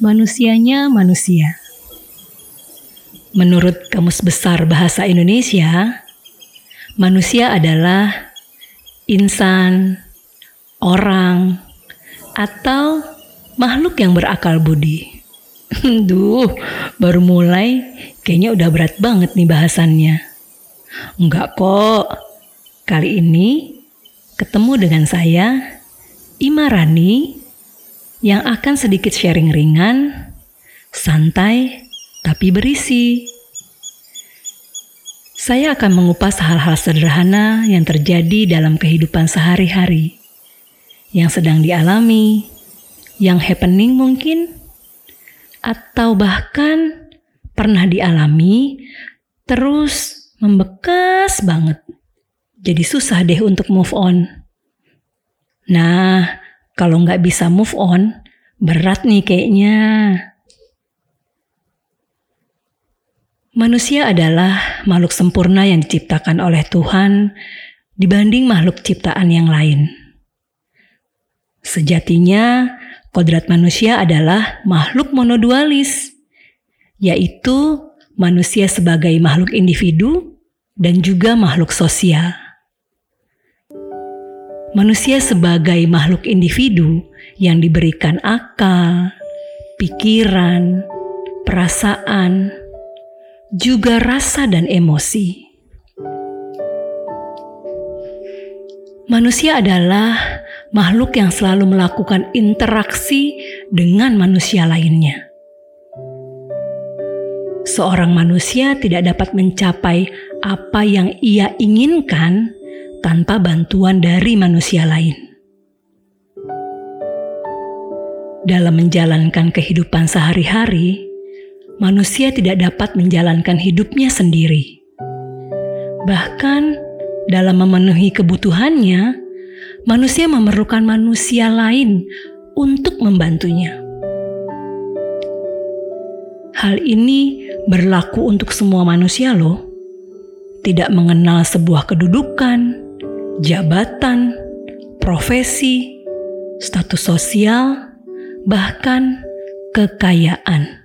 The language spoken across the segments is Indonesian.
manusianya manusia. Menurut Kamus Besar Bahasa Indonesia, manusia adalah insan, orang, atau makhluk yang berakal budi. Duh, baru mulai kayaknya udah berat banget nih bahasannya. Enggak kok, kali ini ketemu dengan saya, Imarani, yang akan sedikit sharing ringan, santai, tapi berisi. Saya akan mengupas hal-hal sederhana yang terjadi dalam kehidupan sehari-hari, yang sedang dialami, yang happening mungkin, atau bahkan pernah dialami, terus membekas banget. Jadi susah deh untuk move on. Nah, kalau nggak bisa move on, berat nih kayaknya. Manusia adalah makhluk sempurna yang diciptakan oleh Tuhan dibanding makhluk ciptaan yang lain. Sejatinya, kodrat manusia adalah makhluk monodualis, yaitu manusia sebagai makhluk individu dan juga makhluk sosial. Manusia sebagai makhluk individu yang diberikan akal, pikiran, perasaan, juga rasa dan emosi. Manusia adalah makhluk yang selalu melakukan interaksi dengan manusia lainnya. Seorang manusia tidak dapat mencapai apa yang ia inginkan tanpa bantuan dari manusia lain. Dalam menjalankan kehidupan sehari-hari, manusia tidak dapat menjalankan hidupnya sendiri. Bahkan dalam memenuhi kebutuhannya, manusia memerlukan manusia lain untuk membantunya. Hal ini berlaku untuk semua manusia, loh. Tidak mengenal sebuah kedudukan, jabatan, profesi, status sosial, bahkan kekayaan.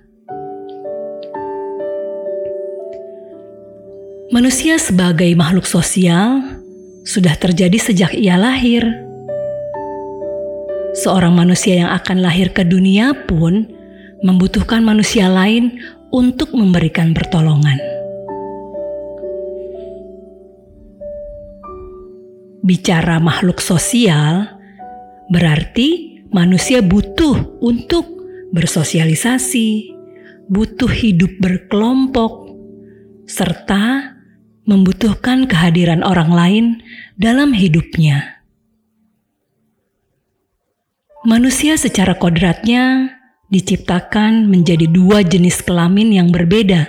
Manusia sebagai makhluk sosial sudah terjadi sejak ia lahir. Seorang manusia yang akan lahir ke dunia pun membutuhkan manusia lain untuk memberikan pertolongan. Bicara makhluk sosial berarti manusia butuh untuk bersosialisasi, butuh hidup berkelompok, serta membutuhkan kehadiran orang lain dalam hidupnya. Manusia secara kodratnya diciptakan menjadi dua jenis kelamin yang berbeda,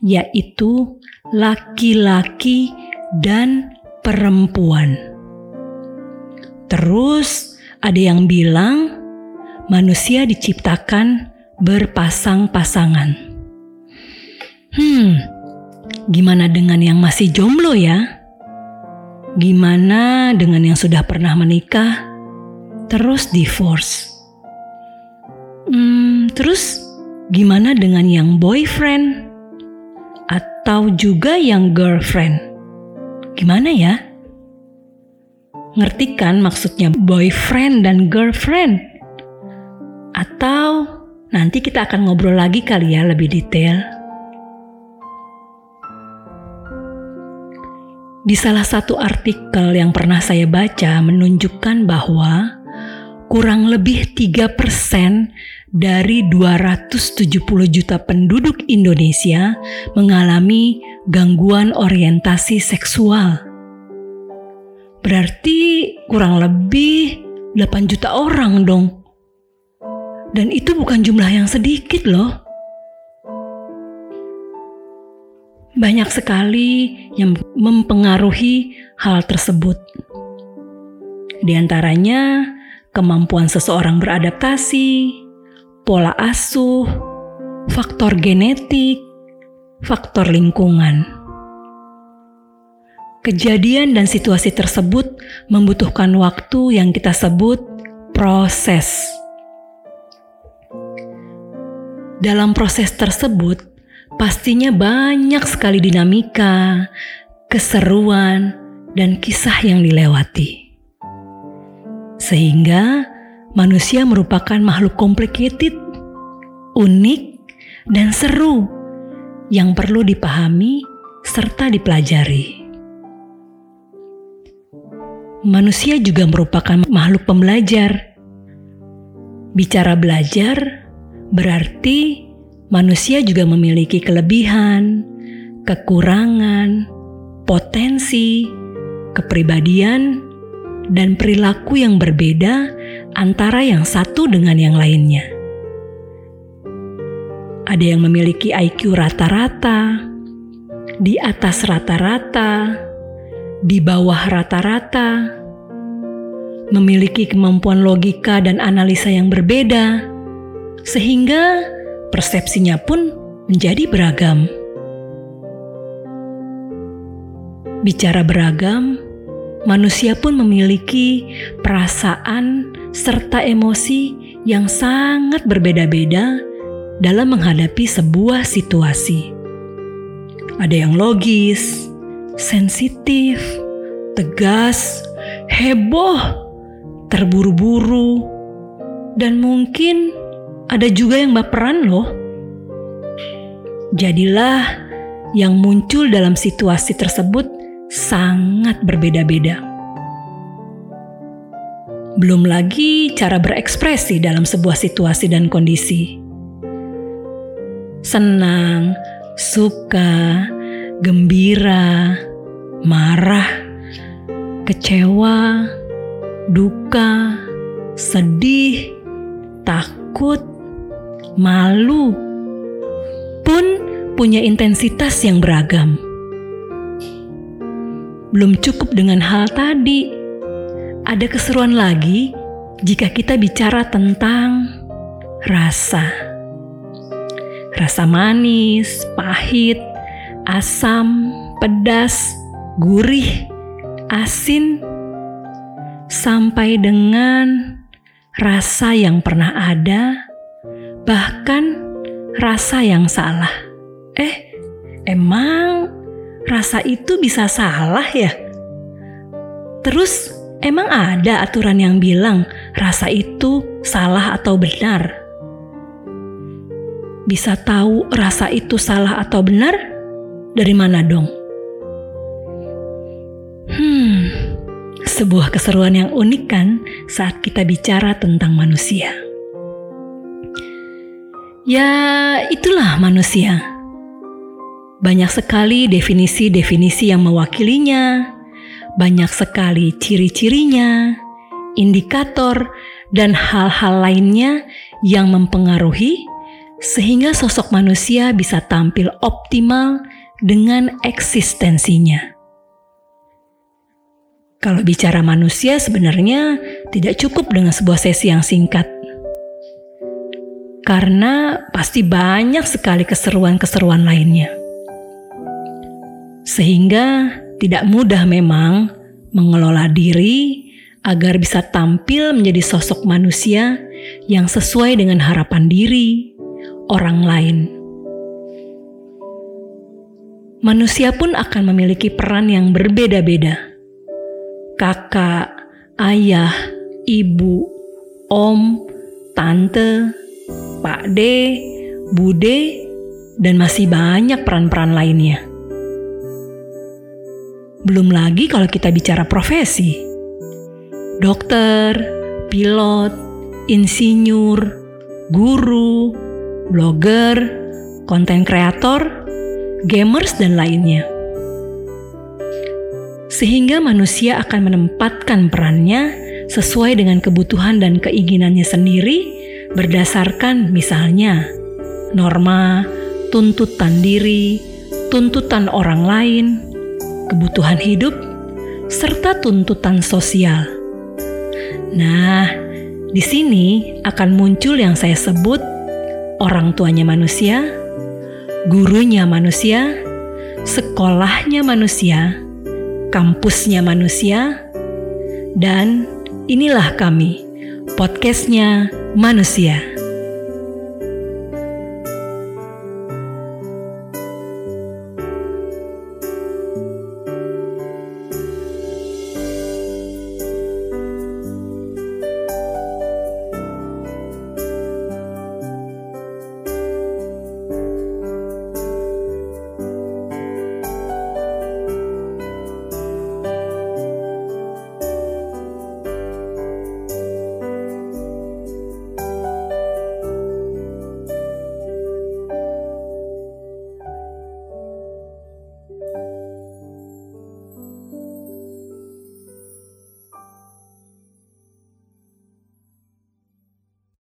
yaitu laki-laki dan perempuan. Terus, ada yang bilang manusia diciptakan berpasang-pasangan. Hmm, Gimana dengan yang masih jomblo ya? Gimana dengan yang sudah pernah menikah terus divorce? Hmm, terus gimana dengan yang boyfriend atau juga yang girlfriend? Gimana ya? Ngerti kan maksudnya boyfriend dan girlfriend? Atau nanti kita akan ngobrol lagi kali ya lebih detail. Di salah satu artikel yang pernah saya baca menunjukkan bahwa kurang lebih 3% dari 270 juta penduduk Indonesia mengalami gangguan orientasi seksual. Berarti kurang lebih 8 juta orang dong. Dan itu bukan jumlah yang sedikit loh. Banyak sekali yang mempengaruhi hal tersebut. Di antaranya, kemampuan seseorang beradaptasi, pola asuh, faktor genetik, faktor lingkungan. Kejadian dan situasi tersebut membutuhkan waktu yang kita sebut proses. Dalam proses tersebut, pastinya banyak sekali dinamika, keseruan, dan kisah yang dilewati. Sehingga manusia merupakan makhluk complicated, unik, dan seru yang perlu dipahami serta dipelajari. Manusia juga merupakan makhluk pembelajar. Bicara belajar berarti manusia juga memiliki kelebihan, kekurangan, potensi, kepribadian, dan perilaku yang berbeda antara yang satu dengan yang lainnya. Ada yang memiliki IQ rata-rata, di atas rata-rata, di bawah rata-rata, memiliki kemampuan logika dan analisa yang berbeda, sehingga persepsinya pun menjadi beragam. Bicara beragam, manusia pun memiliki perasaan serta emosi yang sangat berbeda-beda dalam menghadapi sebuah situasi. Ada yang logis, sensitif, tegas, heboh, terburu-buru, dan mungkin ada juga yang baperan loh. Jadilah yang muncul dalam situasi tersebut sangat berbeda-beda. Belum lagi cara berekspresi dalam sebuah situasi dan kondisi. Senang, suka, gembira, marah, kecewa, duka, sedih, takut, malu, pun punya intensitas yang beragam. Belum cukup dengan hal tadi, ada keseruan lagi jika kita bicara tentang rasa. Rasa manis, pahit, asam, pedas, gurih, asin, sampai dengan rasa yang pernah ada, bahkan rasa yang salah. Eh, emang rasa itu bisa salah ya? Terus, emang ada aturan yang bilang rasa itu salah atau benar? Bisa tahu rasa itu salah atau benar? Dari mana dong? Hmm, sebuah keseruan yang unik kan saat kita bicara tentang manusia. Ya, itulah manusia. Banyak sekali definisi-definisi yang mewakilinya, banyak sekali ciri-cirinya, indikator, dan hal-hal lainnya yang mempengaruhi sehingga sosok manusia bisa tampil optimal dengan eksistensinya. Kalau bicara manusia, sebenarnya tidak cukup dengan sebuah sesi yang singkat, karena pasti banyak sekali keseruan-keseruan lainnya, sehingga tidak mudah memang mengelola diri agar bisa tampil menjadi sosok manusia yang sesuai dengan harapan diri orang lain manusia pun akan memiliki peran yang berbeda-beda. Kakak, ayah, ibu, om, tante, pak D, bude, dan masih banyak peran-peran lainnya. Belum lagi kalau kita bicara profesi. Dokter, pilot, insinyur, guru, blogger, konten kreator, gamers, dan lainnya. Sehingga manusia akan menempatkan perannya sesuai dengan kebutuhan dan keinginannya sendiri berdasarkan misalnya norma, tuntutan diri, tuntutan orang lain, kebutuhan hidup, serta tuntutan sosial. Nah, di sini akan muncul yang saya sebut orang tuanya manusia, gurunya manusia, sekolahnya manusia, kampusnya manusia, dan inilah kami, podcastnya manusia.